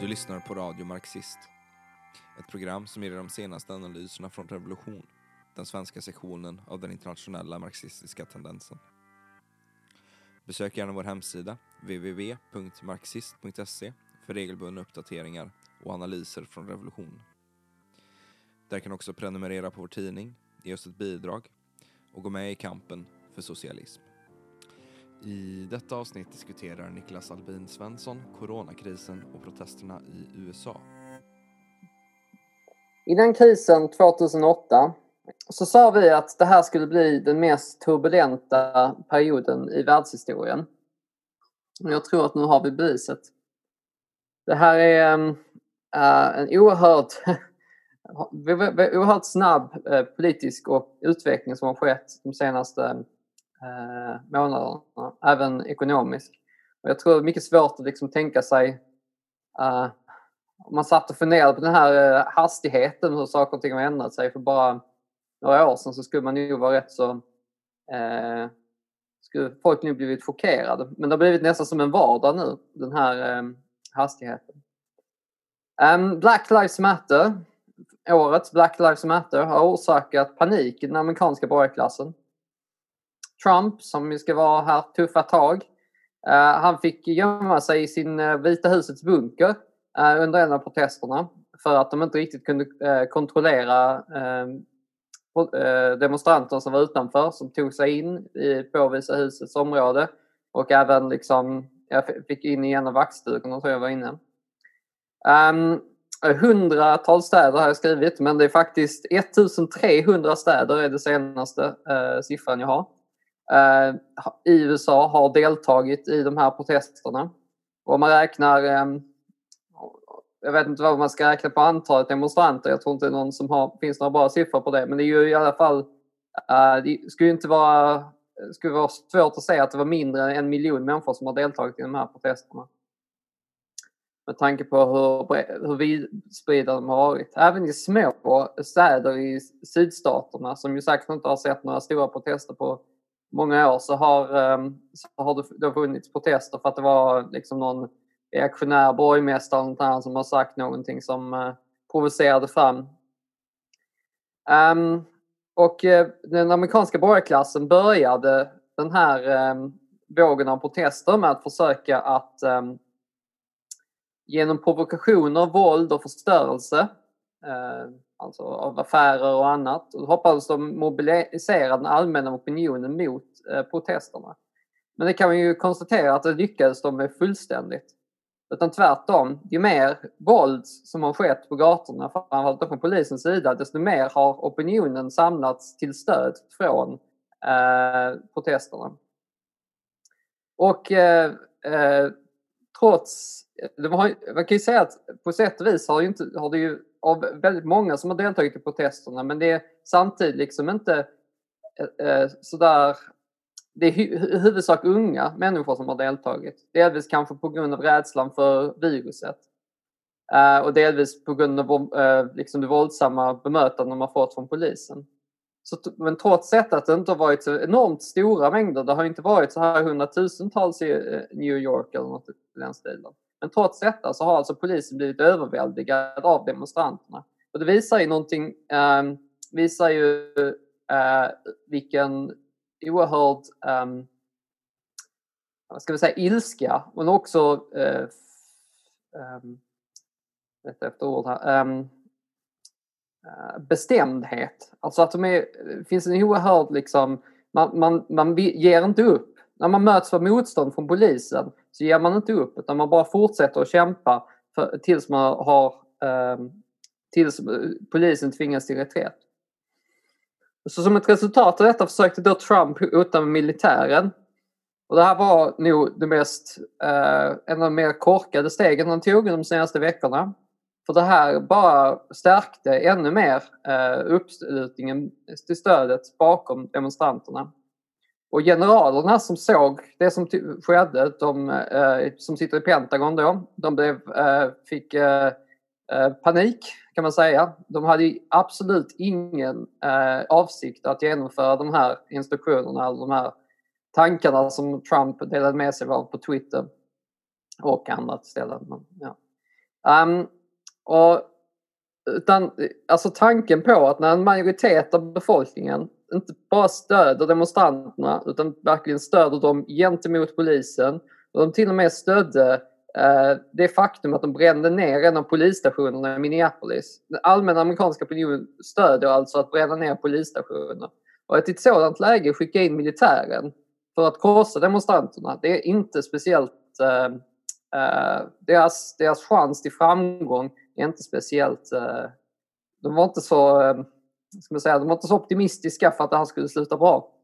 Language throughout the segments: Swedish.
Du lyssnar på Radio Marxist. Ett program som ger dig de senaste analyserna från Revolution, den svenska sektionen av den internationella marxistiska tendensen. Besök gärna vår hemsida, www.marxist.se, för regelbundna uppdateringar och analyser från Revolution. Där kan du också prenumerera på vår tidning, ge oss ett bidrag och gå med i kampen för socialism. I detta avsnitt diskuterar Niklas Albin Svensson coronakrisen och protesterna i USA. I den krisen 2008 så sa vi att det här skulle bli den mest turbulenta perioden i världshistorien. Och jag tror att nu har vi beviset. Det här är mm, eh, en oerhört, oerhört snabb eh, politisk och utveckling som har skett de senaste mm, eh, månaderna, även ekonomiskt. Och jag tror det är mycket svårt att liksom tänka sig eh, om man satt och funderade på den här eh, hastigheten hur saker och ting har ändrat sig för bara några år sedan så skulle man nog vara rätt så eh, skulle folk nu blivit chockerade. Men det har blivit nästan som en vardag nu, den här eh, hastigheten. Um, Black Lives Matter, årets Black Lives Matter, har orsakat panik i den amerikanska borgarklassen. Trump som ska vara här tuffa tag. Eh, han fick gömma sig i sin eh, Vita husets bunker eh, under en av protesterna för att de inte riktigt kunde kontrollera ehm, demonstranterna som var utanför som tog sig in i, på Vita husets område och även liksom, jag fick in i en av vaktstugorna tror jag var inne. Um, hundratals städer har jag skrivit men det är faktiskt 1300 städer är det senaste uh, siffran jag har Eh, i USA har deltagit i de här protesterna. Och om man räknar, eh, jag vet inte vad man ska räkna på antalet demonstranter, jag tror inte någon som har, finns några bra siffror på det, men det är ju i alla fall, eh, det skulle inte vara, skulle vara svårt att säga att det var mindre än en miljon människor som har deltagit i de här protesterna. Med tanke på hur, hur vidspridda de har varit. Även i små städer i sydstaterna som ju säkert inte har sett några stora protester på många år så har, ehm, så har det, det har funnits protester för att det var liksom någon reaktionär borgmästare som har sagt någonting som eh, provocerade fram. Um, och eh, den amerikanska borgarklassen började den här um, vågen av protester med att försöka att um, genom provokationer, våld och förstörelse uh, alltså av affärer och annat. Och hoppades de mobilisera den allmänna opinionen mot eh, protesterna. Men det kan man ju konstatera att det lyckades de med fullständigt. Utan tvärtom, ju mer våld som har skett på gatorna, framförallt från polisens sida, desto mer har opinionen samlats till stöd från eh, protesterna. Och eh, eh, trots, har, man kan ju säga att på sätt och vis har, inte, har det ju av väldigt många som har deltagit i protesterna men det är samtidigt liksom inte eh, eh sådär det är i huvudsak unga människor som har deltagit. Delvis kanske på grund av rädslan för viruset. Eh, och delvis på grund av eh, liksom det våldsamma bemötande de har fått från polisen. Så, men trots detta att det inte har varit så enormt stora mängder, det har inte varit så här hundratusentals i eh, New York eller något i den stilen. Men trots detta så har alltså polisen blivit överväldigad av demonstranterna. Och det visar ju någonting, eh, visar ju eh, vilken oerhörd... eh, vad ska vi säga, ilska men också eh, eh, efter ord här, ehm, eh, bestämdhet. Alltså att de är, det finns en oerhörd liksom, man, man, man ger inte upp. När man möts av motstånd från polisen så ger man inte upp utan man bara fortsätter att kämpa för, tills man har eh, tills polisen tvingas till reträtt. Så som ett resultat av detta försökte då Trump hota med militären. Och det här var nog det mest, eh, en av de mer korkade stegen han tog de senaste veckorna. För det här bara stärkte ännu mer eh, uppslutningen till stödet bakom demonstranterna. Och generalerna som såg det som skedde, de eh, som sitter i Pentagon då, de blev, eh, fick eh, eh panik kan man säga. De hade absolut ingen eh, avsikt att genomföra de här instruktionerna eller de här tankarna som Trump delade med sig av på Twitter och andra ställen. Men, ja. Um, och, utan, alltså tanken på att när en majoritet av befolkningen inte bara stöder demonstranterna utan verkligen stöder dem gentemot polisen och de till och med stödde eh, det faktum att de brände ner en av polisstationerna i Minneapolis. Den allmänna amerikanska opinionen stödjer alltså att bränna ner polisstationer. Och att i ett sådant läge skicka in militären för att korsa demonstranterna, det är inte speciellt... Eh, eh, deras, deras chans till framgång är inte speciellt... Eh, de var inte så... Eh, Ska man säga, de var inte så optimistiska för att det här skulle sluta bra.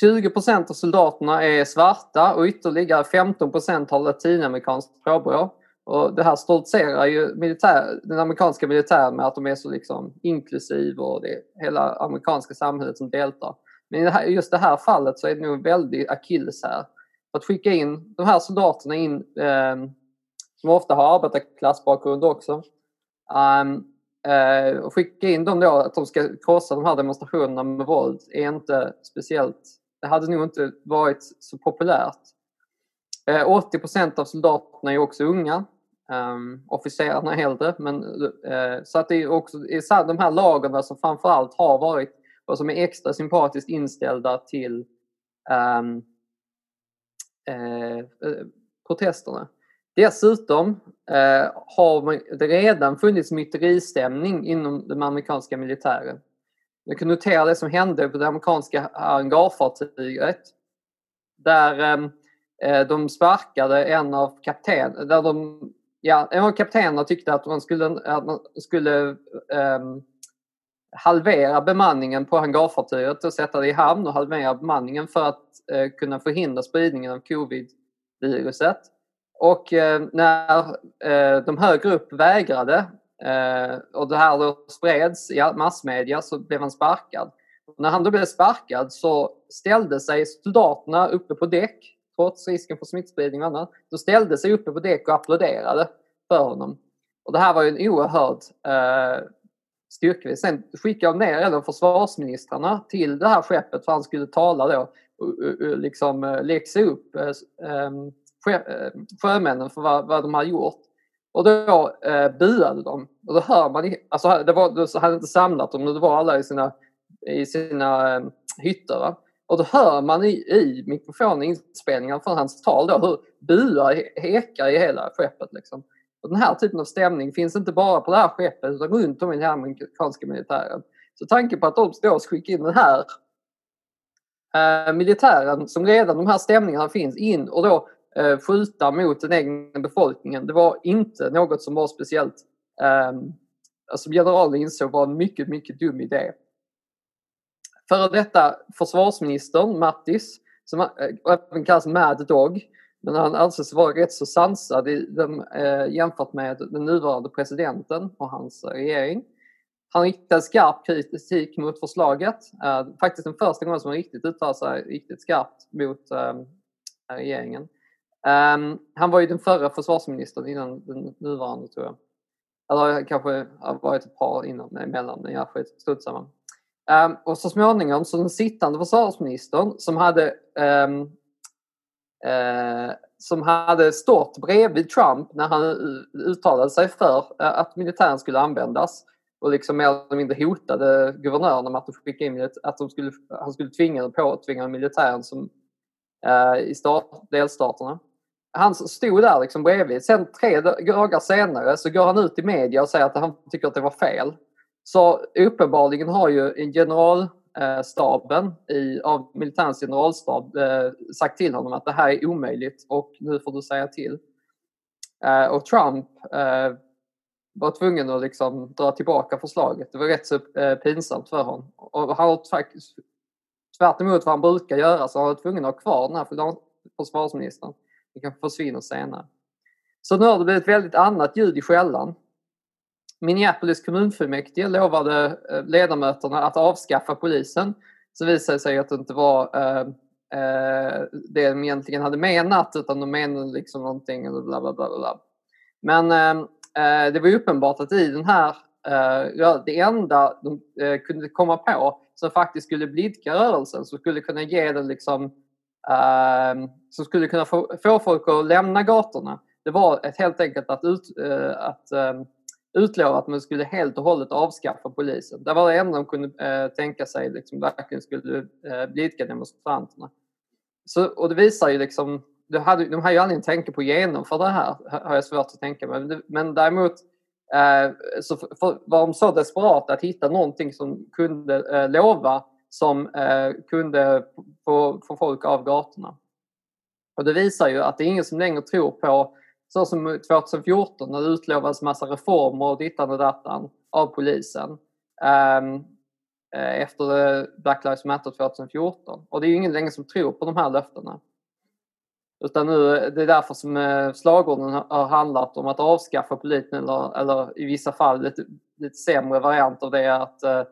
20 procent av soldaterna är svarta och ytterligare 15 procent har latinamerikanskt påbrå. Och det här stoltserar ju militär, den amerikanska militären med att de är så liksom inklusiv och det är hela amerikanska samhället som deltar. Men i det här, just det här fallet så är det nog en väldig akilles här. Att skicka in de här soldaterna in, eh, som ofta har arbetarklassbakgrund också, um, eh, och skicka in dem då att de ska krossa de här demonstrationerna med våld är inte speciellt, det hade nog inte varit så populärt. Eh, 80 procent av soldaterna är också unga. Eh, officerarna är äldre. Men, eh, så att det är också är de här lagarna som framförallt har varit och som är extra sympatiskt inställda till ehm, eh, eh, protesterna. Dessutom eh, har det redan funnits myteristämning inom den amerikanska militären. Vi kan notera det som hände på det amerikanska hangarfartyget. Där ehm, eh, de sparkade en av kaptenerna. där de ja, en av kaptenerna tyckte att man skulle, att man skulle eh, halvera bemanningen på hangarfartyget och sätta det i hamn och halvera bemanningen för att eh, kunna förhindra spridningen av covid-viruset. Och eh, när eh, de högre upp vägrade eh, och det här då spreds i massmedia så blev han sparkad. Och när han då blev sparkad så ställde sig soldaterna uppe på däck trots risken för smittspridning och annat, så ställde sig uppe på däck och applåderade för honom. Och det här var ju en oerhörd eh, styrka. Sen skickade de ner en av försvarsministrarna till det här skeppet för han skulle tala då och, liksom eh, läxa upp eh, ehm, Eh, sjömännen för vad, vad de har gjort. Och då eh, buade de. Och då hör man, alltså det var, då hade inte samlat dem, det var alla i sina, i sina eh, hytter. Va? Och då hör man i, i mikrofoninspelningen från hans tal då, hur buar hekar i hela skeppet. Liksom. Och den här typen av stämning finns inte bara på det här skeppet utan runt om i den amerikanska militären. Så tanken på att de då skickar in den här eh, militären som redan de här stämningarna finns in och då Eh, skjuta mot den egna befolkningen. Det var inte något som var speciellt, eh, alltså generalen insåg var en mycket, mycket dum idé. Före detta försvarsministern Mattis, som eh, även kallas Mad Dog, men han anses vara rätt så sansad i den, eh, jämfört med den nuvarande presidenten och hans regering. Han riktade skarp kritik mot förslaget. Eh, faktiskt den första gången som han riktigt uttalade sig riktigt skarpt mot eh, regeringen. Um, han var ju den förra försvarsministern innan den nuvarande tror jag. Eller kanske har varit ett par innan, emellan, men jag skit, strunt samma. Um, ehm, och så småningom så den sittande försvarsministern som hade um, uh, som hade stått bredvid Trump när han uttalade sig för uh, att militären skulle användas och liksom mer eller mindre hotade guvernörerna med att, de skickade in, att de skulle, han skulle tvinga på tvinga militären som, uh, i stat, delstaterna. Han stod där liksom bredvid. Sen tre dagar senare så går han ut i media och säger att han tycker att det var fel. Så uppenbarligen har ju generalstaben eh, i, av militärens generalstab eh, sagt till honom att det här är omöjligt och nu får du säga till. Eh, och Trump eh, var tvungen att liksom dra tillbaka förslaget. Det var rätt så eh, pinsamt för honom. Och han har faktiskt, tvärt emot vad han brukar göra, så han var tvungen att ha kvar den här försvarsministern. Det kanske försvinner senare. Så nu har det blivit väldigt annat ljud i skällan. Minneapolis kommunfullmäktige lovade eh, ledamöterna att avskaffa polisen. Så visade det sig att det inte var eh, eh, det de egentligen hade menat utan de menade liksom någonting bla bla bla. bla. Men eh, eh det var uppenbart att i den här, eh, det enda de kunde komma på som faktiskt skulle blidka rörelsen, som skulle kunna ge den liksom Ehm, som skulle kunna få, få folk att lämna gatorna det var ett, helt enkelt att, ut, eh, att eh, utlova att man skulle helt och hållet avskaffa polisen. Det var det enda de kunde eh, tänka sig liksom, verkligen skulle eh, blidka demonstranterna. Så, och det visar ju liksom, de hade, de hade ju aldrig en tanke på att genomföra det här, har jag svårt att tänka mig. Men däremot eh, så för, för, var de så desperata att hitta någonting som kunde eh, lova som eh, kunde få, få folk av gatorna. Och det visar ju att det är ingen som längre tror på så som 2014 när det utlovades massa reformer och dittan och dattan av polisen ehm, eh, efter eh, Black Lives Matter 2014. Och det är ju ingen längre som tror på de här löftena. Utan nu, det är därför som eh, slagorden har handlat om att avskaffa polisen eller, eller i vissa fall lite, lite sämre variant av det att eh,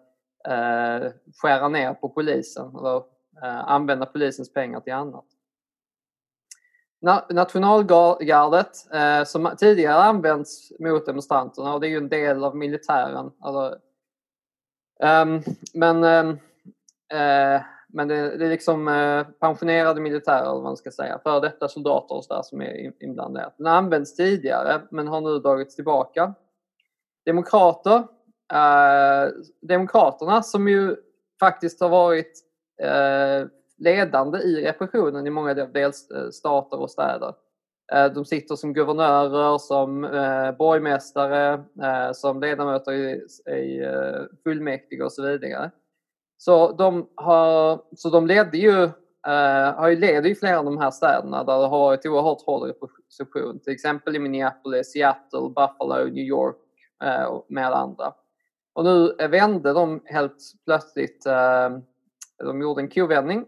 eh, skära ner på polisen eller eh, använda polisens pengar till annat. Nationalgardet eh, som tidigare använts mot demonstranterna och det är ju en del av militären. Alltså, um, men um, eh, men det, det, är liksom eh, pensionerade militärer, eller vad man ska säga, för detta soldater och sådär som är inblandade. Den använts tidigare men har nu dragits tillbaka. Demokrater, Eh, Demokraterna som ju faktiskt har varit eh, ledande i repressionen i många delstater eh, och städer. Eh, de sitter som guvernörer, som eh, borgmästare, eh, som ledamöter i, i fullmäktige och så vidare. Så de, har, så de ledde ju, eh, har ju leder i flera av de här städerna där det har varit oerhört hård repression. Till exempel i Minneapolis, Seattle, Buffalo, New York eh, med andra. Och nu vände de helt plötsligt, eh, de gjorde en kovändning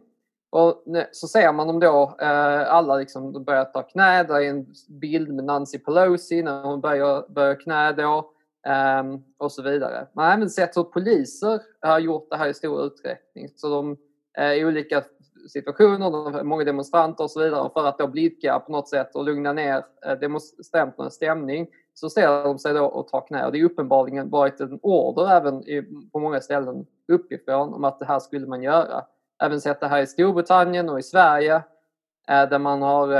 och så ser man dem då, eh, alla liksom börjar ta knä. Det är en bild med Nancy Pelosi när hon börjar, börjar knä då. Ehm, och så vidare. Man har även sett hur poliser har gjort det här i stor utsträckning. Så de eh, olika situationen, olika många demonstranter och så vidare, för att då blidka på något sätt och lugna ner eh, demonstranternas stämning så ställer de sig då och tar knä. Och det är uppenbarligen varit en order även i, på många ställen uppifrån om att det här skulle man göra även sett det här i Storbritannien och i Sverige eh, där man har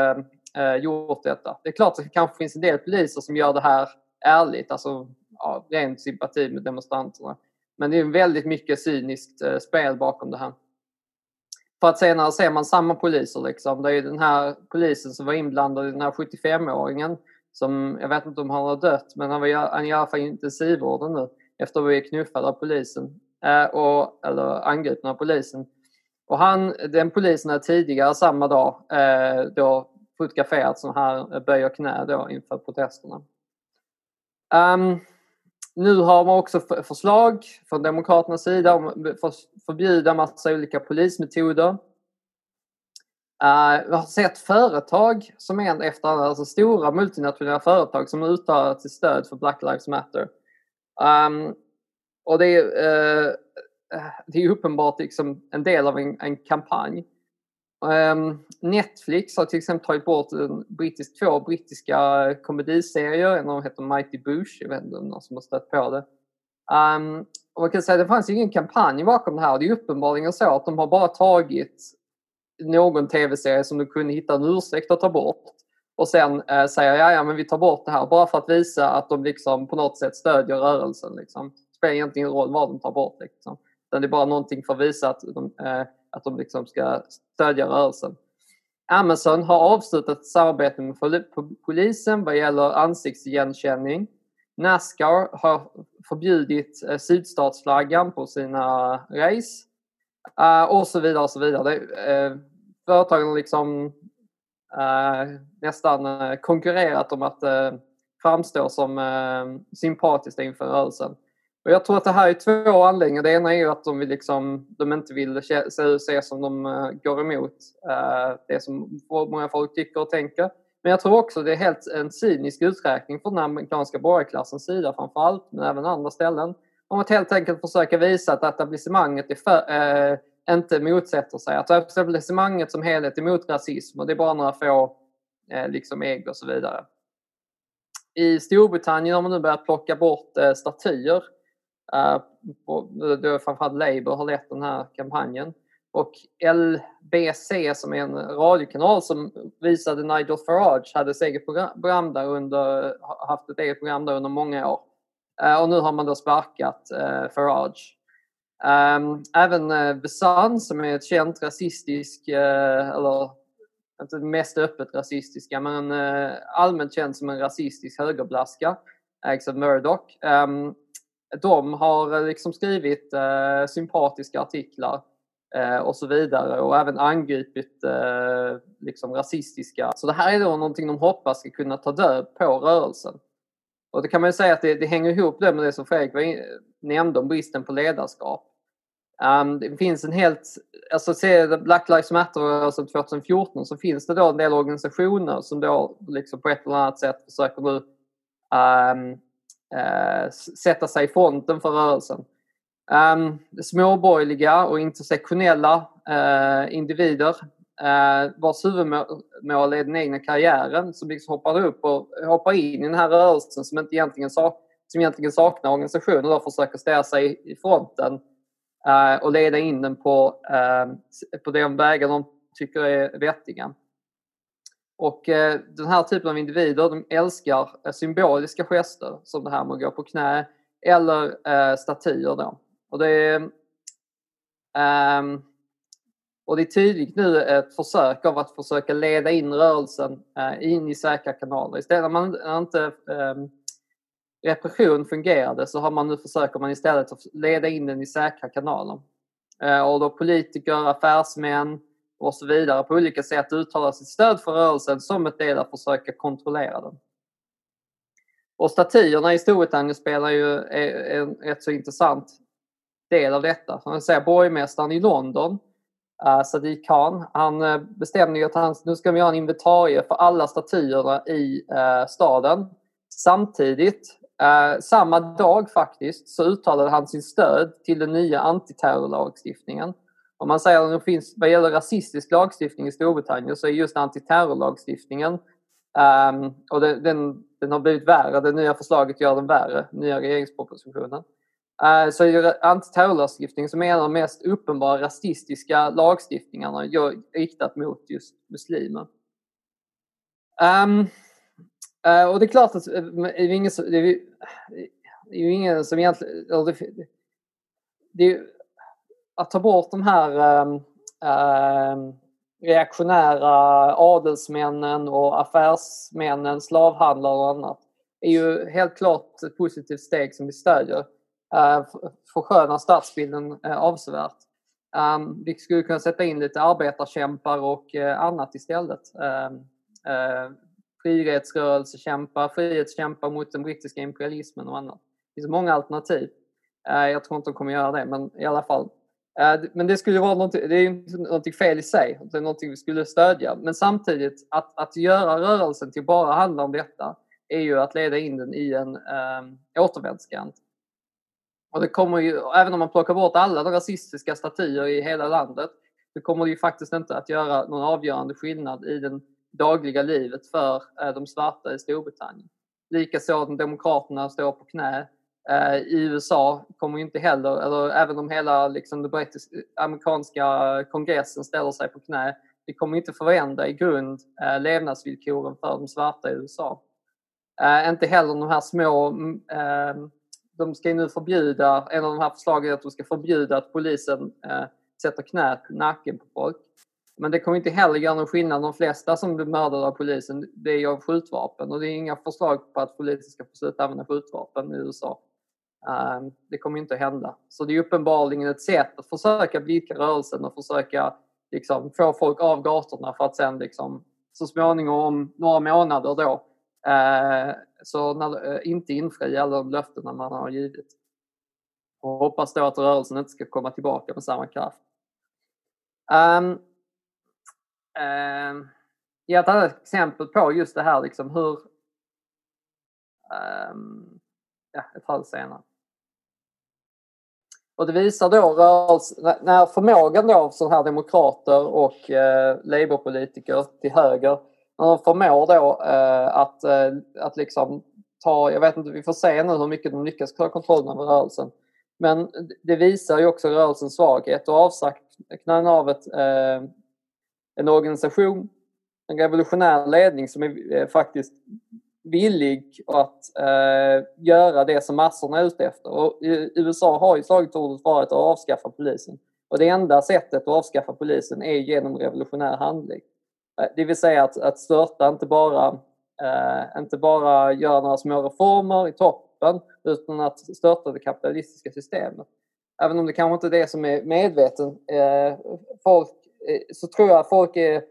eh, gjort detta. Det är klart att det kanske finns en del poliser som gör det här ärligt, alltså ja, rent sympati med demonstranterna. Men det är väldigt mycket cyniskt spel bakom det här. För att senare ser man samma poliser liksom. Det är den här polisen som var inblandad i den här 75-åringen som, jag vet inte om han har dött, men han var han i alla fall i intensivvården nu efter att ha blivit knuffad av polisen. Eh, och, eller angripen av polisen. Och han, den polisen är tidigare samma dag eh, då fotograferat så här böjer knä då inför protesterna. Um, nu har man också förslag från Demokraternas sida om att förbjuda massa olika polismetoder. Eh, uh, vi har sett företag som en efter andra, alltså stora multinationella företag som uttalat sitt stöd för Black Lives Matter. Um, och det är uh, det är uppenbart liksom en del av en, en kampanj. Ehm, Netflix har till exempel tagit bort en brittisk, två brittiska eh, komediserier. En av dem heter Mighty Bush, jag vet inte om någon som har stött på det. Um, och man kan säga att det fanns ingen kampanj bakom det här. Det är uppenbarligen så att de har bara tagit någon tv-serie som de kunde hitta en ursäkt att ta bort och sen eh, säger ja, ja men vi tar bort det här bara för att visa att de liksom på något sätt stödjer rörelsen. Liksom. Det spelar egentligen ingen roll vad de tar bort. Liksom. Utan det är bara någonting för att visa att de, eh, att de liksom ska stödja rörelsen. Amazon har avslutat ett samarbete med polisen vad gäller ansiktsigenkänning. Nascar har förbjudit eh, sydstatsflaggan på sina race. Uh, och så vidare och så vidare. Uh, företagen liksom uh, nästan uh, konkurrerat om att framstå som sympatiskt inför rörelsen. Och jag tror att det här är två anledningar. Det ena är ju att de, vill liksom, de inte vill se, se som de eh, går emot eh, det som många folk tycker och tänker. Men jag tror också det är helt en cynisk uträkning från den amerikanska borgarklassens sida framför allt, men även andra ställen. Om att helt enkelt försöka visa att etablissemanget är för, äh, inte motsätter sig. Att etablissemanget som helhet är emot rasism och det är bara några få liksom ägg och så vidare. I Storbritannien har man nu börjat plocka bort statyer Eh, då framförallt Labour har lett den här kampanjen. Och LBC som är en radiokanal som visade Nigel Farage hade ett eget program där under, haft ett eget program där under många år. Eh, och nu har man då sparkat eh, Farage. Um, även uh, The Sun som är ett känt rasistisk, uh, eller inte mest öppet rasistiska, men uh, allmänt känd som en rasistisk högerblaska, ägs av Murdoch. Ehm, de har eh, liksom skrivit eh, sympatiska artiklar eh, och så vidare och även angripit eh, liksom rasistiska. Så det här är då någonting de hoppas ska kunna ta död på rörelsen. Och det kan man ju säga att det, det hänger ihop det med det som Fredrik nämnde om bristen på ledarskap. Um, det finns en helt, alltså se Black Lives Matter-rörelsen 2014 så finns det då en del organisationer som då liksom på ett eller annat sätt försöker nu um, Eh, sätta sig i fronten för rörelsen. Um, småborgerliga och intersektionella uh, individer uh, vars huvudmål är den egna karriären som liksom hoppar upp och hoppar in i den här rörelsen som, inte egentligen, sak som egentligen saknar organisationer och försöker ställa sig i fronten uh, och leda in den på, uh, på de vägar de tycker är vettiga. Och eh, den här typen av individer de älskar eh, symboliska gester som det här med att gå på knä eller eh, statyer. Då. Och det är, ehm, och det är tydligt nu ett försök av att försöka leda in rörelsen in i säkra kanaler. Istället när man inte ehm, repression fungerade så har man nu försöker man istället att leda in den i säkra kanaler. Och då politiker, affärsmän och så vidare på olika sätt uttalar sitt stöd för rörelsen som ett del att försöka kontrollera den. Och statyerna i Storbritannien spelar ju en rätt så intressant del av detta. Som jag säger, borgmästaren i London, uh, Sadiq Khan, han uh, bestämde ju att han, nu ska vi ha en inventarie för alla statyerna i uh, staden. Samtidigt uh, samma dag faktiskt så uttalade han sin stöd till den nya antiterrorlagstiftningen. Om man säger att det finns, vad gäller rasistisk lagstiftning i Storbritannien så är just antiterrorlagstiftningen um, och den, den, den har blivit värre, det nya förslaget gör den värre, nya regeringspropositionen. Uh, så är antiterrorlagstiftningen som är en av de mest uppenbara rasistiska lagstiftningarna riktat mot just muslimer. Um, Uh, och det är klart att eh, det är ingen, det är, det är ju ingen som egentligen... Det, det är, att ta bort de här eh, reaktionära adelsmännen och affärsmännen, slavhandlare och annat är ju helt klart ett positivt steg som vi stödjer. Eh, förskönar stadsbilden eh, avsevärt. Um, vi skulle kunna sätta in lite arbetarkämpar och uh, annat istället. Um, uh, frihetsrörelsekämpar, frihetskämpar mot den brittiska imperialismen och annat. Det finns många alternativ. Uh, jag tror inte de kommer göra det, men i alla fall. Eh, men det skulle vara något, det är inte något fel i sig, det är någonting vi skulle stödja. Men samtidigt, att, att göra rörelsen till bara handla om detta är ju att leda in den i en ähm, återvändsgränd. Och det kommer ju, även om man plockar bort alla de rasistiska statyer i hela landet, så kommer det ju faktiskt inte att göra någon avgörande skillnad i det dagliga livet för eh, de svarta i Storbritannien. Likaså att Demokraterna står på knä. Eh, I USA kommer inte heller, eller även om hela liksom, den amerikanska kongressen ställer sig på knä, det kommer inte förändra i grund eh, levnadsvillkoren för de svarta i USA. Eh, inte heller de här små mm, eh, de ska nu förbjuda, en av de här förslagen är att de ska förbjuda att polisen eh, sätter knät nacken på folk. Men det kommer inte heller göra någon skillnad. De flesta som blir mördade av polisen, det är av skjutvapen och det är inga förslag på att polisen ska få sluta använda skjutvapen i USA. Ehm, det kommer inte att hända. Så det är uppenbarligen ett sätt att försöka blidka rörelsen och försöka liksom, få folk av gatorna för att sen liksom, så småningom om några månader då eh, så när, eh, inte infria alla de löftena man har givit. Och hoppas då att rörelsen inte ska komma tillbaka med samma kraft. Um, um, ett annat exempel på just det här liksom hur... Um, ja, ett halvt senare. Och det visar då rörelse, när förmågan då av sådana här demokrater och eh, labourpolitiker till höger, när de förmår då eh, att, eh, att liksom ta, jag vet inte, vi får se nu hur mycket de lyckas ta kontrollen över rörelsen. Men det visar ju också rörelsens svaghet och avsaknaden av ett, eh, en organisation, en revolutionär ledning som är eh, faktiskt villig att eh, göra det som massorna är ute efter. Och eh, USA har ju slagordet varit att avskaffa polisen. Och det enda sättet att avskaffa polisen är genom revolutionär handling. Eh, det vill säga att, att störta inte bara, eh, inte bara göra några små reformer i toppen utan att störta det kapitalistiska systemet. Även om det kanske inte är det som är medveten eh, folk, eh, så tror jag att folk är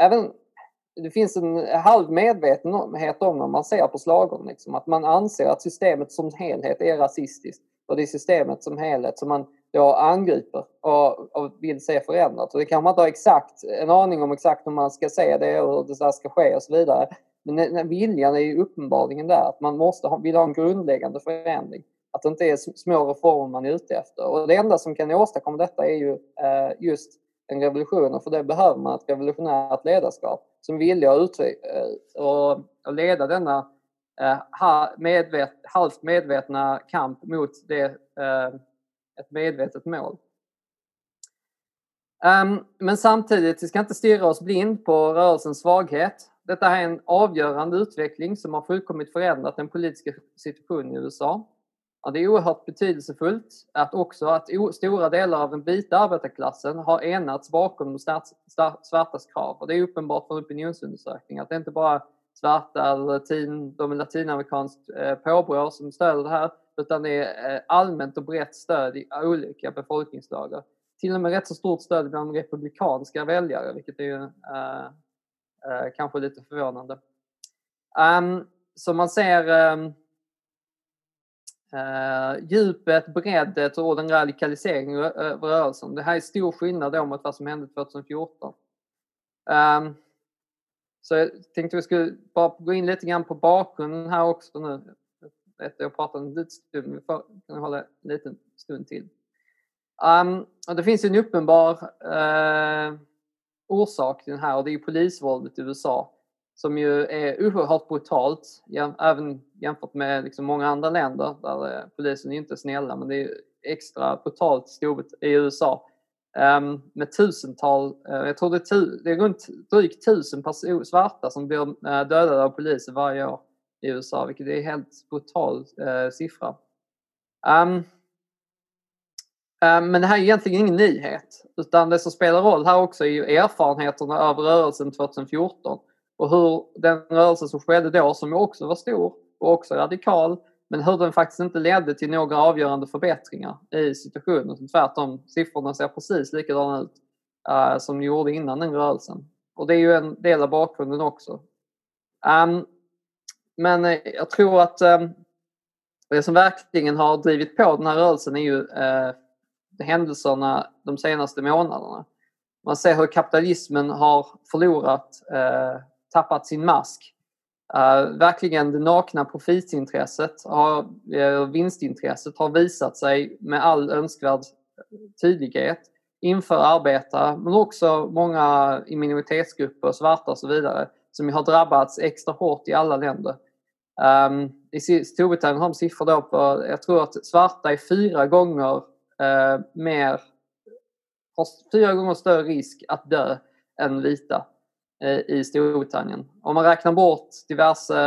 även det finns en halv medvetenhet om när man ser på slagorden. Liksom, att man anser att systemet som helhet är rasistiskt. Och det är systemet som helhet som man då angriper och, och vill se förändrat. Och det kan man inte ha exakt, en aning om exakt hur man ska se det och hur det där ska ske och så vidare. Men den viljan är ju uppenbarligen där, att man måste ha, vill ha en grundläggande förändring. Att det inte är små reformer man är ute efter. Och det enda som kan åstadkomma detta är ju eh, just en revolution och för det behöver man ett revolutionärt ledarskap som villiga att eh, och, och leda denna eh, medvet, halvt medvetna kamp mot det, eh, ett medvetet mål. Um, men samtidigt, vi ska inte stirra oss blind på rörelsens svaghet. Detta är en avgörande utveckling som har fullkomligt förändrat den politiska situationen i USA. Ja, det är oerhört betydelsefullt att också att stora delar av den vita arbetarklassen har enats bakom de svartas krav. Och det är uppenbart från opinionsundersökningar att det inte bara svarta eller latin, de latinamerikanskt eh, påbrå som stöder det här utan det är eh, allmänt och brett stöd i olika befolkningslager. Till och med rätt så stort stöd bland republikanska väljare vilket är ju eh, eh, kanske lite förvånande. Um, så man ser um, Uh, djupet, breddet och den radikaliseringen eh, av rörelsen. Det här är stor skillnad då mot vad som hände 2014. Um, ehm, så jag tänkte vi skulle bara gå in lite grann på bakgrunden här också nu. Jag pratar pratat en liten stund, vi får kan hålla en liten stund till. Um, och det finns en uppenbar uh, orsak till den här och det är polisvåldet i USA som ju är oerhört brutalt, även jämfört med liksom många andra länder där eh, polisen är inte är snälla, men det är extra brutalt i USA. Um, med tusental, uh, jag tror det är, tu, det är runt drygt tusen person, svarta som blir uh, dödade av polisen varje år i USA, vilket är en helt brutal uh, siffra. Um, men det här är egentligen ingen nyhet, utan det som spelar roll här också är ju erfarenheterna av rörelsen 2014 och hur den rörelse som skedde då, som också var stor och också radikal, men hur den faktiskt inte ledde till några avgörande förbättringar i situationen. Tvärtom, siffrorna ser precis likadana ut uh, som de gjorde innan den rörelsen. Och det är ju en del av bakgrunden också. Um, men uh, jag tror att um, det som verkligen har drivit på den här rörelsen är ju uh, händelserna de senaste månaderna. Man ser hur kapitalismen har förlorat tappat sin mask. Uh, verkligen det nakna profitintresset, har, uh, vinstintresset har visat sig med all önskvärd tydlighet inför arbetare men också många i minoritetsgrupper, svarta och så vidare som har drabbats extra hårt i alla länder. Um, I Storbritannien har de siffror då på, jag tror att svarta är fyra gånger uh, mer, har fyra gånger större risk att dö än vita. Eh, I Storbritannien. Om man räknar bort diverse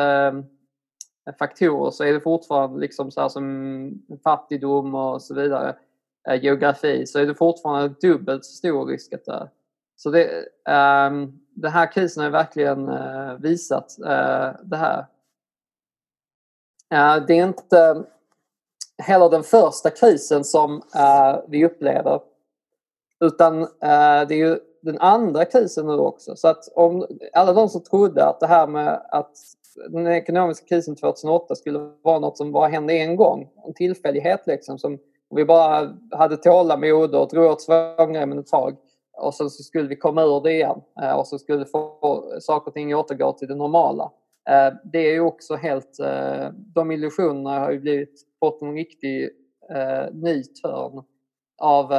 eh, faktorer så är det fortfarande liksom så här som fattigdom och så vidare, eh, geografi, så är det fortfarande dubbelt så stor risk att dö. Så det, um, den här krisen har verkligen uh, visat uh, det här. Uh, det är inte heller den första krisen som vi upplever utan det är ju den andra krisen nu också. Så att om alla de som trodde att det här med att den ekonomiska krisen 2008 skulle vara något som bara hände en gång, en tillfällighet liksom, som vi bara hade tålamod och drog åt svångremmen ett tag och sen så skulle vi komma ur det igen eh, och så skulle få saker och ting återgå till det normala. Eh, det är ju också helt, eh, de illusionerna har ju blivit, fått en riktig ny törn av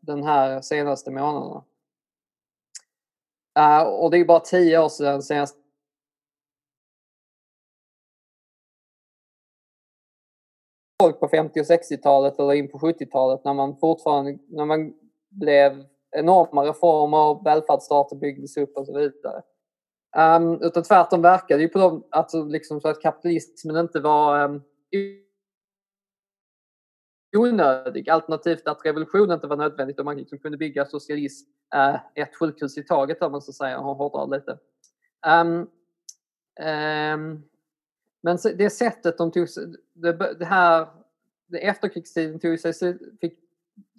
den här senaste månaderna. Uh, och det är bara tio år sedan senast folk på 50 och 60-talet eller in på 70-talet när man fortfarande när man blev enorma reformer, välfärdsstater byggdes upp och så vidare. Um, utan tvärtom verkade ju på dem alltså liksom så att kapitalismen inte var um, onödig. Alternativt att revolution inte var nödvändigt och man liksom kunde bygga socialism eh, ett sjukhus i taget om man så säger. och hårdra lite. Um, um, men det sättet de tog det, det här det efterkrigstiden tog sig, fick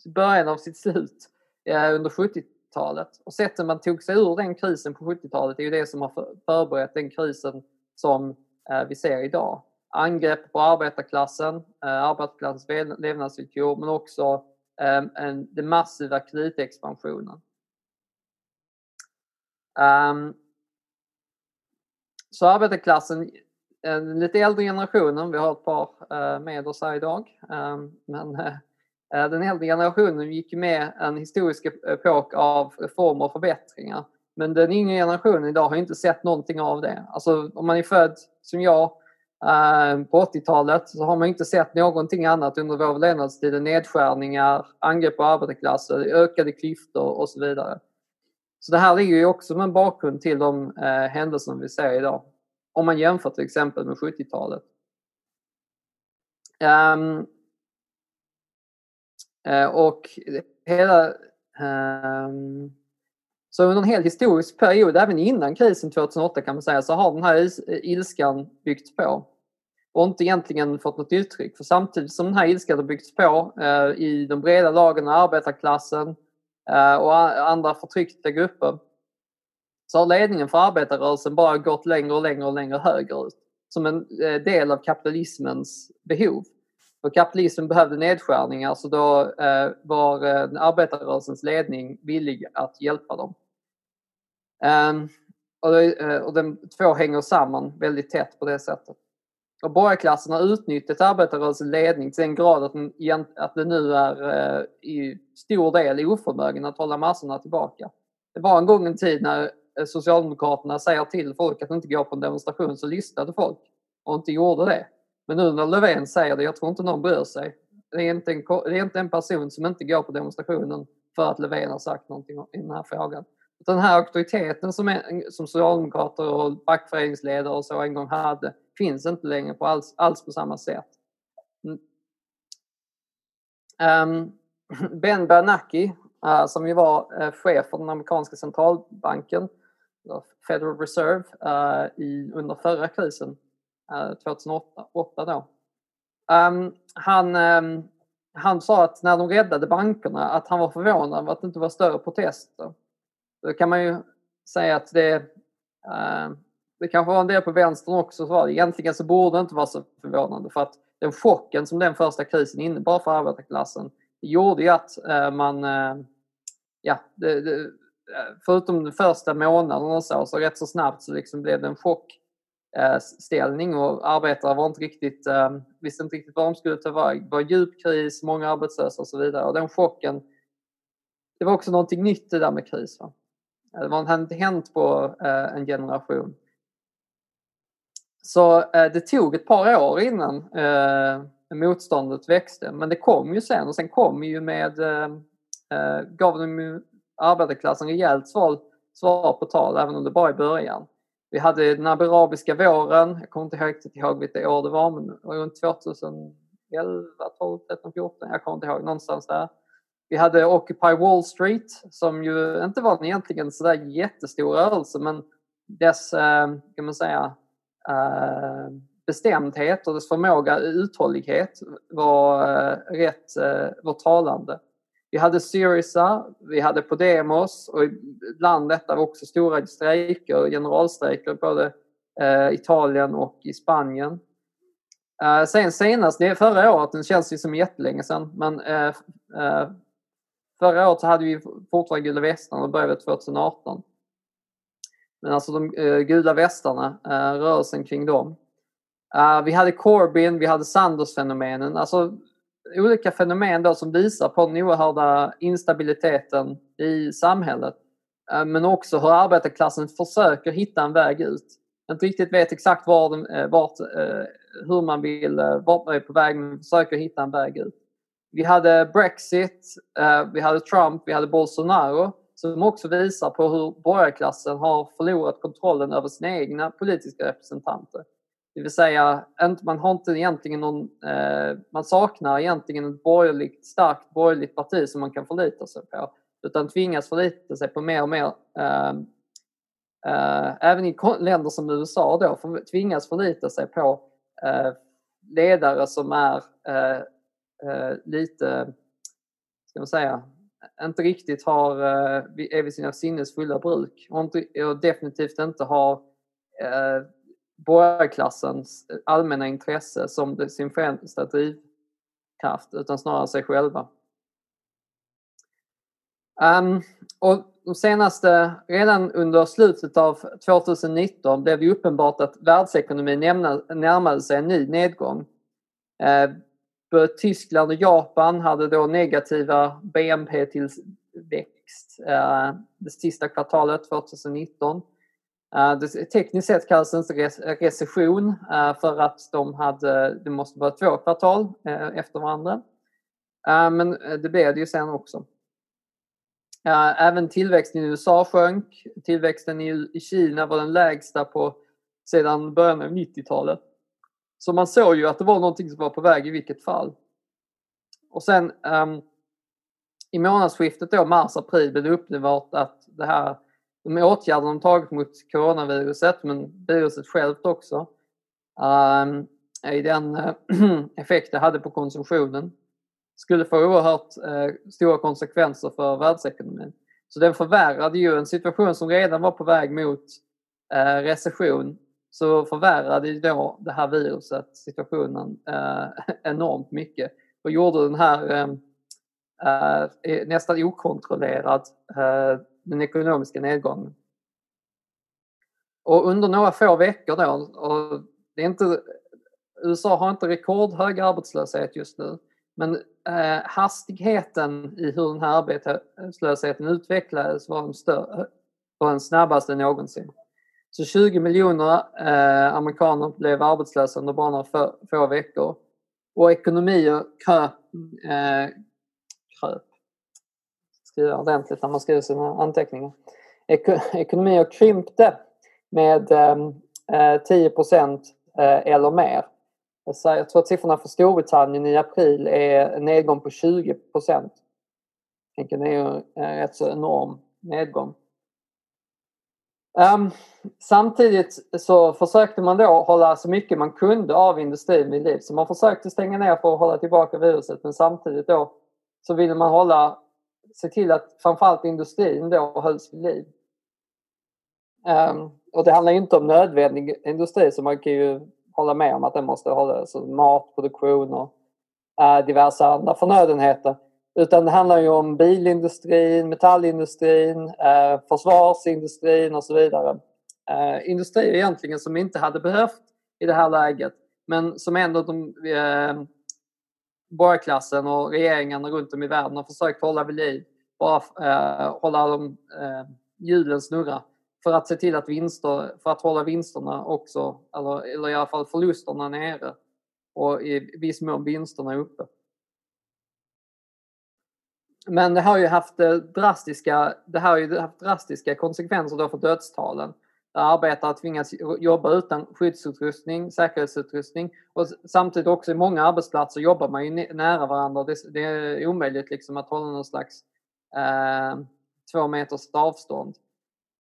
början av sitt slut eh, under 70-talet. Och sättet man tog sig ur den krisen på 70-talet är ju det som har förberett den krisen som eh, vi ser idag angrepp på arbetarklassen, eh, arbetarklassens levnadsvillkor men också eh, en, den massiva kreditexpansionen. Ehm, så arbetarklassen, eh, den lite äldre generationen, vi har ett par med oss här idag, ehm, men den äldre generationen gick med en historisk epok av reformer och förbättringar. Men den yngre generationen idag har inte sett någonting av det. Alltså om man är född som jag Eh, på 80-talet så har man inte sett någonting annat under vår levnadstid än nedskärningar, angrepp på arbetarklassen, ökade klyftor och så vidare. Så det här ligger ju också som en bakgrund till de eh, händelser vi ser idag. Om man jämför till exempel med 70-talet. Um, ehm, eh, och hela um, så under en hel historisk period, även innan krisen 2008 kan man säga, så har den här ilskan byggts på. Och inte egentligen fått något uttryck. För samtidigt som den här ilskan har byggts på eh, i de breda lagen av arbetarklassen eh, och andra förtryckta grupper så har ledningen för arbetarrörelsen bara gått längre och längre och längre högerut. Som en eh, del av kapitalismens behov. För kapitalismen behövde nedskärningar så då eh, var eh, arbetarrörelsens ledning villig att hjälpa dem. Um, och, det, eh, och de två hänger samman väldigt tätt på det sättet. Och borgarklassen har utnyttjat arbetarrörelsens ledning till den grad att den, att den nu är eh, i stor del oförmögen att hålla massorna tillbaka. Det var en gång en tid när eh, Socialdemokraterna säger till folk att inte gå på en demonstration så lyssnade folk och inte gjorde det. Men nu när Löfven säger det, jag tror inte någon bryr sig. Det är inte en, det är inte en person som inte går på demonstrationen för att Löfven har sagt någonting i den här frågan. Den här auktoriteten som, är, som socialdemokrater och fackföreningsledare och så en gång hade finns inte längre på alls, alls på samma sätt. Um, ben Bernanke, uh, som ju var uh, chef för den amerikanska centralbanken, Federal Reserve, uh, i, under förra krisen, Eh, 2008 då. Um, han, um, han sa att när de räddade bankerna att han var förvånad över att det inte var större protester. Då kan man ju säga att det, uh, det kanske var en del på vänstern också. Så var det. Egentligen så borde det inte vara så förvånande för att den chocken som den första krisen innebar för arbetarklassen det gjorde ju att uh, man, uh, ja, det, det, förutom de första månaderna och så, så rätt så snabbt så liksom blev det en chock Eh, ställning och arbetare var inte riktigt, eh, visste inte riktigt var de skulle ta väg. Det var djup kris, många arbetslösa och så vidare. Och den chocken, det var också någonting nytt det där med kris. Va? Eh, det hade inte hänt på en generation. Så det tog ett par år innan motståndet växte. Men det kom ju sen och sen kom ju med, gav de ju arbetarklassen rejält svar, svar på tal även om det bara i början. Vi hade den arabiska våren, jag kommer inte riktigt ihåg vilket år det var, men runt 2011, 12, 13, 14, jag kommer inte ihåg, någonstans där. Vi hade Occupy Wall Street som ju inte var egentligen sådär jättestor rörelse men dess, eh, kan man säga, eh, bestämdhet och dess förmåga, uthållighet var eh, rätt var talande. Vi hade Syriza, vi hade Podemos och ibland detta var också stora strejker, generalstrejker både eh, Italien och i Spanien. Eh, sen senast, förra året, det känns ju som jättelänge sedan, men eh, Förra året så hade vi fortfarande gula västarna och började 2018. Men alltså de gula västarna, rörelsen kring dem. Uh, vi hade Corbyn, vi hade Sanders-fenomenen. Alltså olika fenomen då som visar på den oerhörda instabiliteten i samhället. Eh, men också hur arbetarklassen försöker hitta en väg ut. inte riktigt vet exakt var den, eh, vart, eh, hur man vill, vart man är på väg men försöker hitta en väg ut. Vi hade Brexit, vi hade Trump, vi hade Bolsonaro som också visar på hur borgarklassen har förlorat kontrollen över sina egna politiska representanter. Det vill säga, man har inte egentligen någon, eh, man saknar egentligen ett borgerligt, starkt borgerligt parti som man kan förlita sig på. Utan tvingas förlita sig på mer och mer, eh, eh, även i länder som USA då, för, tvingas förlita sig på eh, ledare som är eh, eh, lite, ska man säga, inte riktigt har, eh, är vid sina sinnes fulla bruk och, inte, och definitivt inte har eh, borgarklassens allmänna intresse som sin främsta drivkraft utan snarare sig själva. Um, och de senaste, redan under slutet av 2019 blev det uppenbart att världsekonomin närmade sig en ny nedgång. Uh, Tyskland och Japan hade då negativa BNP-tillväxt eh, det sista kvartalet 2019. Uh, tekniskt sett kallas det inte recession uh, för att de hade, det måste vara två kvartal uh, efter varandra. Men det blev det ju sen också. Även tillväxten i USA sjönk. Tillväxten i Kina var den lägsta på sedan början av 90-talet. Så man såg ju att det var någonting som var på väg i vilket fall. Och sen um, i månadsskiftet då mars-april blev det uppenbart att det här de åtgärder de tagit mot coronaviruset, men viruset självt också, ehm, i den eh, effekt det hade på konsumtionen. Skulle få oerhört eh, stora konsekvenser för världsekonomin. Så den förvärrade ju en situation som redan var på väg mot eh, recession. Så förvärrade ju då det här viruset situationen enormt mycket. Och gjorde den här nästan okontrollerad den ekonomiska nedgången. Och under några få veckor då, och det är inte, USA har inte rekordhög arbetslöshet just nu, men eh, hastigheten i hur den här arbetslösheten utvecklades var den, större, var den snabbaste någonsin. Så 20 miljoner eh, amerikaner blev arbetslösa under bara några få, få veckor. Och ekonomier kröp, eh, kröp skriva ordentligt när man skriver sina anteckningar. ekonomi ekonomier krympte med ehm, eh, 10 procent eh, eller mer. Så jag tror att siffrorna för Storbritannien i april är en nedgång på 20 procent. Det är ju en rätt så enorm nedgång. Um, samtidigt så försökte man då hålla så mycket man kunde av industrin vid liv. Så man försökte stänga ner för att hålla tillbaka viruset men samtidigt då så ville man hålla se till att framförallt industrin då hölls vid liv. Um, och det handlar inte om nödvändig industri så man kan ju hålla med om att den måste hålla alltså matproduktion och uh, diverse andra förnödenheter. Utan det handlar ju om bilindustrin, metallindustrin, uh, försvarsindustrin och så vidare. Eh, uh, industrier egentligen som inte hade behövt i det här läget men som ändå de, borgarklassen och regeringarna runt om i världen har försökt hålla vid liv. Bara eh, hålla de, eh, hjulen snurra för att se till att vinster, för att hålla vinsterna också, eller, eller i alla fall förlusterna nere och i viss mån vinsterna uppe. Men det har ju haft eh, drastiska, det har ju haft drastiska konsekvenser då för dödstalen arbetare tvingas jobba utan skyddsutrustning, säkerhetsutrustning och samtidigt också i många arbetsplatser jobbar man ju nära varandra. Det, det är omöjligt liksom att hålla någon slags eh, två meters avstånd.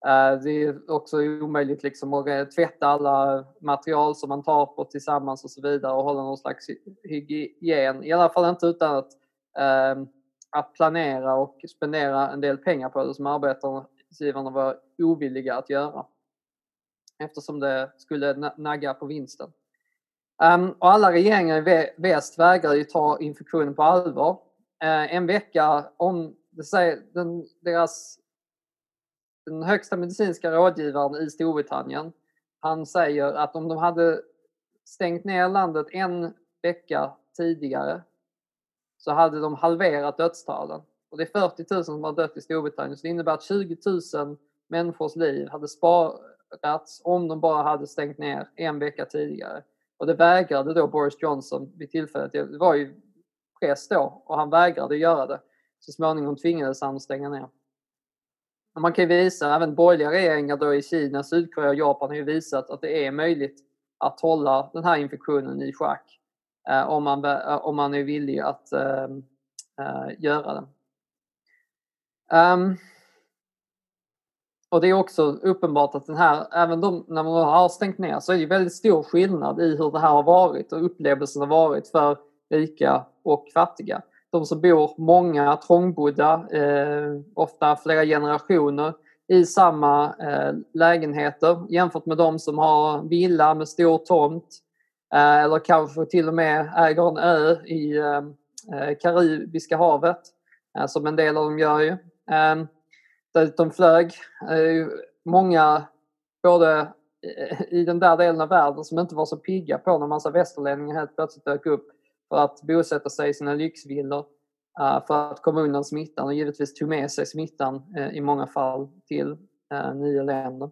Eh, det är också omöjligt liksom att tvätta alla material som man tar på tillsammans och så vidare och hålla någon slags hygien. I alla fall inte utan att, eh, att planera och spendera en del pengar på det som arbetsgivarna var ovilliga att göra eftersom det skulle nagga på vinsten. Um, och alla regeringar i väst vägrar ju ta infektionen på allvar. Uh, en vecka om, det säger, den, deras, den högsta medicinska rådgivaren i Storbritannien, han säger att om de hade stängt ner landet en vecka tidigare så hade de halverat dödstalen. Och det är 40 000 som har dött i Storbritannien så det innebär att 20 000 människors liv hade spar förhindrats om de bara hade stängt ner en vecka tidigare. Och det vägrade då Boris Johnson vid tillfället. Det var ju press då och han vägrade göra det. Så småningom tvingades han att stänga ner. Och man kan ju visa, även borgerliga regeringar då i Kina, Sydkorea och Japan har ju visat att det är möjligt att hålla den här infektionen i schack eh, om, man, eh, om man är villig att eh, eh, göra det. Um, och det är också uppenbart att den här, även de, när man har stängt ner så är det väldigt stor skillnad i hur det här har varit och upplevelsen har varit för rika och fattiga. De som bor många trångbodda, eh, ofta flera generationer i samma eh, lägenheter jämfört med de som har villa med stor tomt eh, eller kanske till och med äger en ö i eh, eh Karibiska havet eh, som en del av dem gör ju. Eh, de flög. Många både i den där delen av världen som inte var så pigga på när massa västerlänningar helt plötsligt dök upp för att bosätta sig i sina lyxvillor eh, för att komma undan smittan och givetvis tog med sig smittan eh, i många fall till eh, nya länder.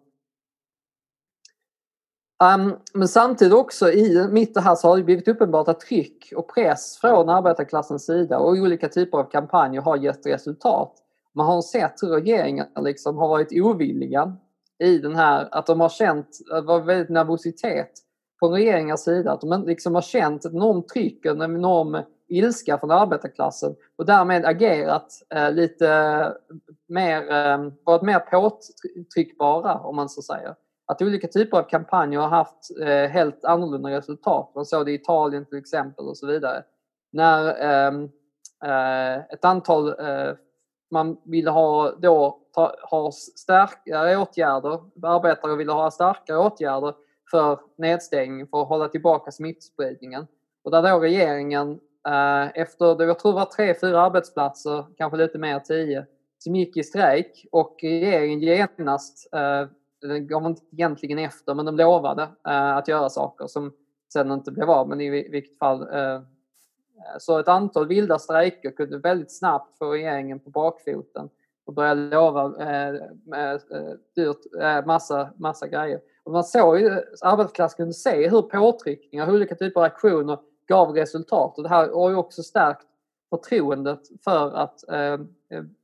Um, men samtidigt också i mitt det här så har det blivit uppenbart att tryck och press från arbetarklassens sida och olika typer av kampanjer har gett resultat. Man har sett hur regeringen liksom har varit ovilliga i den här, att de har känt, det var väldigt nervositet från regeringars sida. Att de liksom har känt ett enormt tryck en enorm ilska från arbetarklassen och därmed agerat eh, lite mer, eh, varit mer påtryckbara om man så säger. Att olika typer av kampanjer har haft eh, helt annorlunda resultat. Man såg det i Italien till exempel och så vidare. När ehm, eh, ett antal eh, man ville ha då ta, ha starkare åtgärder, arbetare ville ha starkare åtgärder för nedstängning för att hålla tillbaka smittspridningen. Och där då regeringen eh, efter, jag tror det var tre, fyra arbetsplatser, kanske lite mer, tio, som gick i strejk och regeringen genast, eh, den gav inte egentligen efter, men de lovade eh, att göra saker som sen inte blev av, men i vilket fall eh, så ett antal vilda strejker kunde väldigt snabbt få regeringen på bakfoten och börja lova eh, eh, dyrt, eh, massa, massa grejer. Och man såg ju, arbetarklassen kunde se hur påtryckningar, olika typer av aktioner gav resultat. Och det här har ju också stärkt förtroendet för att eh,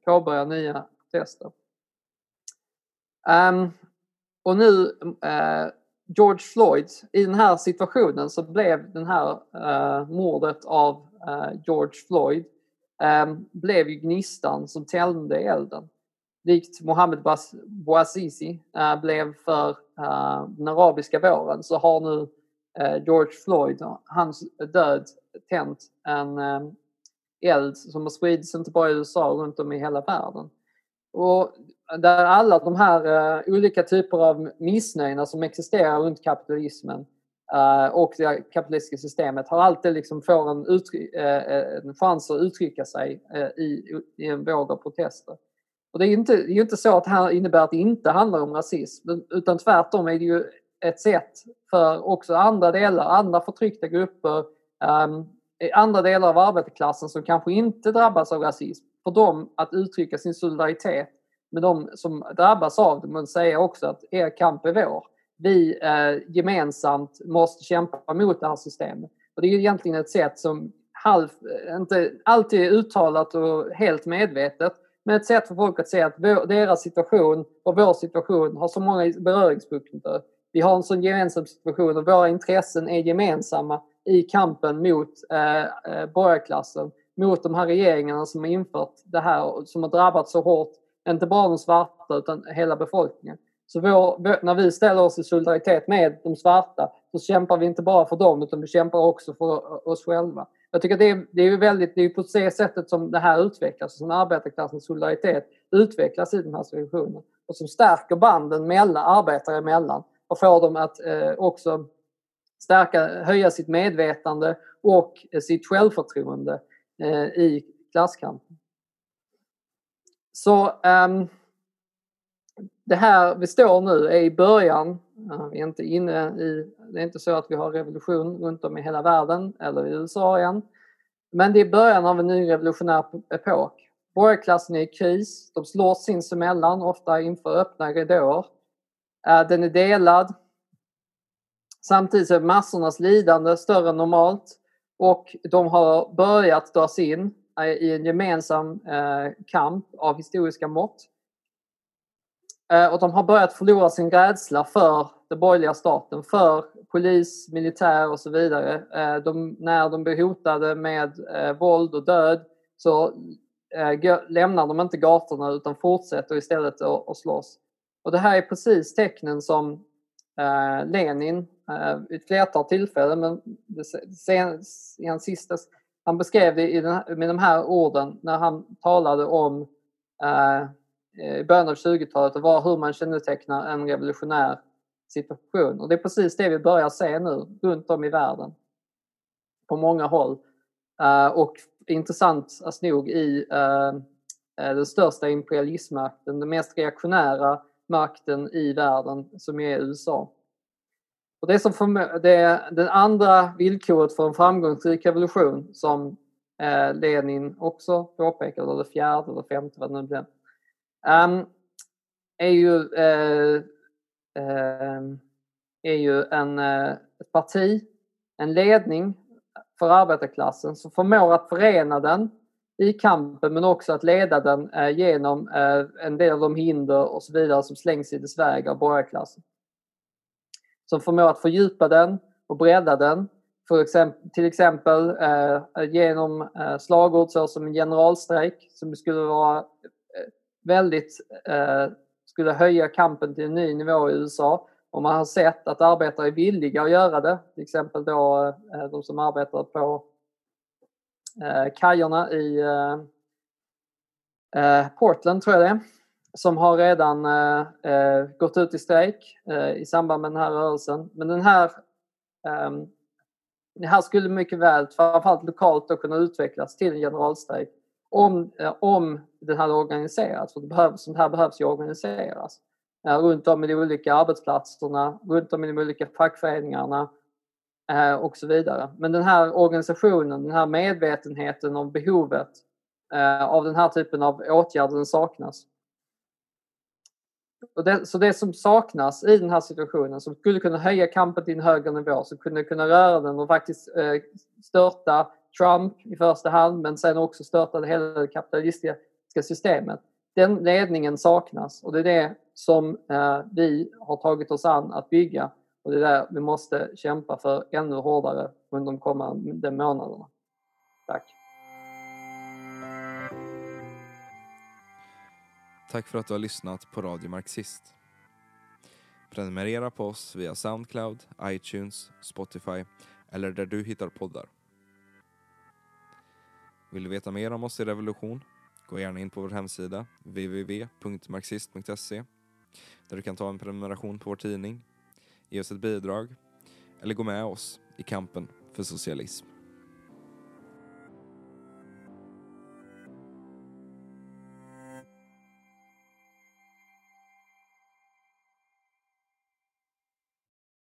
påbörja nya protester. Um, ehm, och nu eh, George Floyd, i den här situationen så blev den här eh, mordet av eh, George Floyd eh, blev ju gnistan som tände elden likt Mohammed Bouazizi eh, blev för eh, den arabiska våren så har nu eh, George Floyd, hans död, tänt en ehm, eld som har spridits inte bara i USA runt om i hela världen. Och där alla de här eh, olika typer av missnöjna som existerar runt kapitalismen eh, och det kapitalistiska systemet har alltid liksom får en, eh, en chans att uttrycka sig i, i en våg av protester. Och det är ju inte, det är inte så att det här innebär att det inte handlar om rasism utan tvärtom är det ju ett sätt för också andra delar, andra förtryckta grupper, um, andra delar av arbetarklassen som kanske inte drabbas av rasism, för dem att uttrycka sin solidaritet med de som drabbas av det men säga också att er kamp är vår. Vi eh, gemensamt måste kämpa mot det här systemet. Och det är egentligen ett sätt som halv, inte alltid är uttalat och helt medvetet men ett sätt för folk att se att deras situation och vår situation har så många beröringspunkter. Vi har en sån gemensam situation och våra intressen är gemensamma i kampen mot eh, eh borgarklassen, mot de här regeringarna som har infört det här som har drabbat så hårt, inte bara de svarta utan hela befolkningen. Så vår, när vi ställer oss i solidaritet med de svarta så kämpar vi inte bara för dem utan vi kämpar också för oss själva. Jag tycker det är, det är väldigt, det är på det sättet som det här utvecklas, som arbetarklassens solidaritet utvecklas i den här situationen och som stärker banden mellan arbetare emellan och får dem att eh, också stärka, höja sitt medvetande och eh, sitt självförtroende Eh, i klasskampen. Så um, det här vi står nu är i början. Eh, vi är inte inne i, det är inte så att vi har revolution runt om i hela världen eller i USA än. Men det är början av en ny revolutionär epok. Borgarklassen är i kris, de slåss sinsemellan, ofta inför öppna ridåer. Eh, den är delad. Samtidigt är massornas lidande större än normalt och de har börjat dras in eh, i en gemensam eh, kamp av historiska mått. Eh, och de har börjat förlora sin rädsla för den borgerliga staten, för polis, militär och så vidare. De, när de blir hotade med våld och död så lämnar de inte gatorna utan fortsätter istället att, att slåss. Och det här är precis tecknen som Eh, Lenin eh, vid ett flertal tillfällen, men sen, i hans sista, han beskrev det i den, med de här orden när han talade om eh, eh i början av 20-talet och var hur man kännetecknar en revolutionär situation. Och det är precis det vi börjar se nu runt om i världen. På många håll. Och intressant alltså nog i den största imperialismmakten, den mest reaktionära makten i världen som är USA. Och det, som för, det den andra villkoret för en framgångsrik revolution som eh, Lenin också påpekade, eller fjärde eller femte vad det nu blev, um, är ju, eh, eh, är ju en, eh, ett parti, en ledning för arbetarklassen som förmår att förena den i kampen men också att leda den eh, genom eh, en del av de hinder och så vidare som slängs i dess väg av borgarklassen. Som förmår att fördjupa den och bredda den. För exempel, till exempel eh, genom eh, slagord såsom en generalstrejk som skulle vara eh, väldigt eh, skulle höja kampen till en ny nivå i USA och man har sett att arbetare är villiga att göra det. Till exempel då eh, de som arbetar på eh, kajerna i eh, eh, Portland, tror jag det är, som har redan eh, eh, gått ut i strejk i samband med den här rörelsen. Men den här ehm, det här skulle mycket väl, framförallt lokalt, då kunna utvecklas till en generalstrejk om, om den hade organiserats. För det behövs, sånt här behövs ju organiseras runt om i de olika arbetsplatserna, runt om i de olika fackföreningarna Eh, och så vidare. Men den här organisationen, den här medvetenheten om behovet eh, av den här typen av åtgärder, den saknas. Det, så det som saknas i den här situationen, som skulle kunna höja kampen till en högre nivå, som kunde kunna röra den och faktiskt eh, störta Trump i första hand, men sen också störta det hela det kapitalistiska systemet. Den ledningen saknas och det är det som eh, vi har tagit oss an att bygga och det är det vi måste kämpa för ännu hårdare under de kommande månaderna. Tack! Tack för att du har lyssnat på Radio Marxist. Prenumerera på oss via Soundcloud, iTunes, Spotify eller där du hittar poddar. Vill du veta mer om oss i Revolution? Gå gärna in på vår hemsida www.marxist.se där du kan ta en prenumeration på vår tidning, ge oss ett bidrag eller gå med oss i kampen för socialism.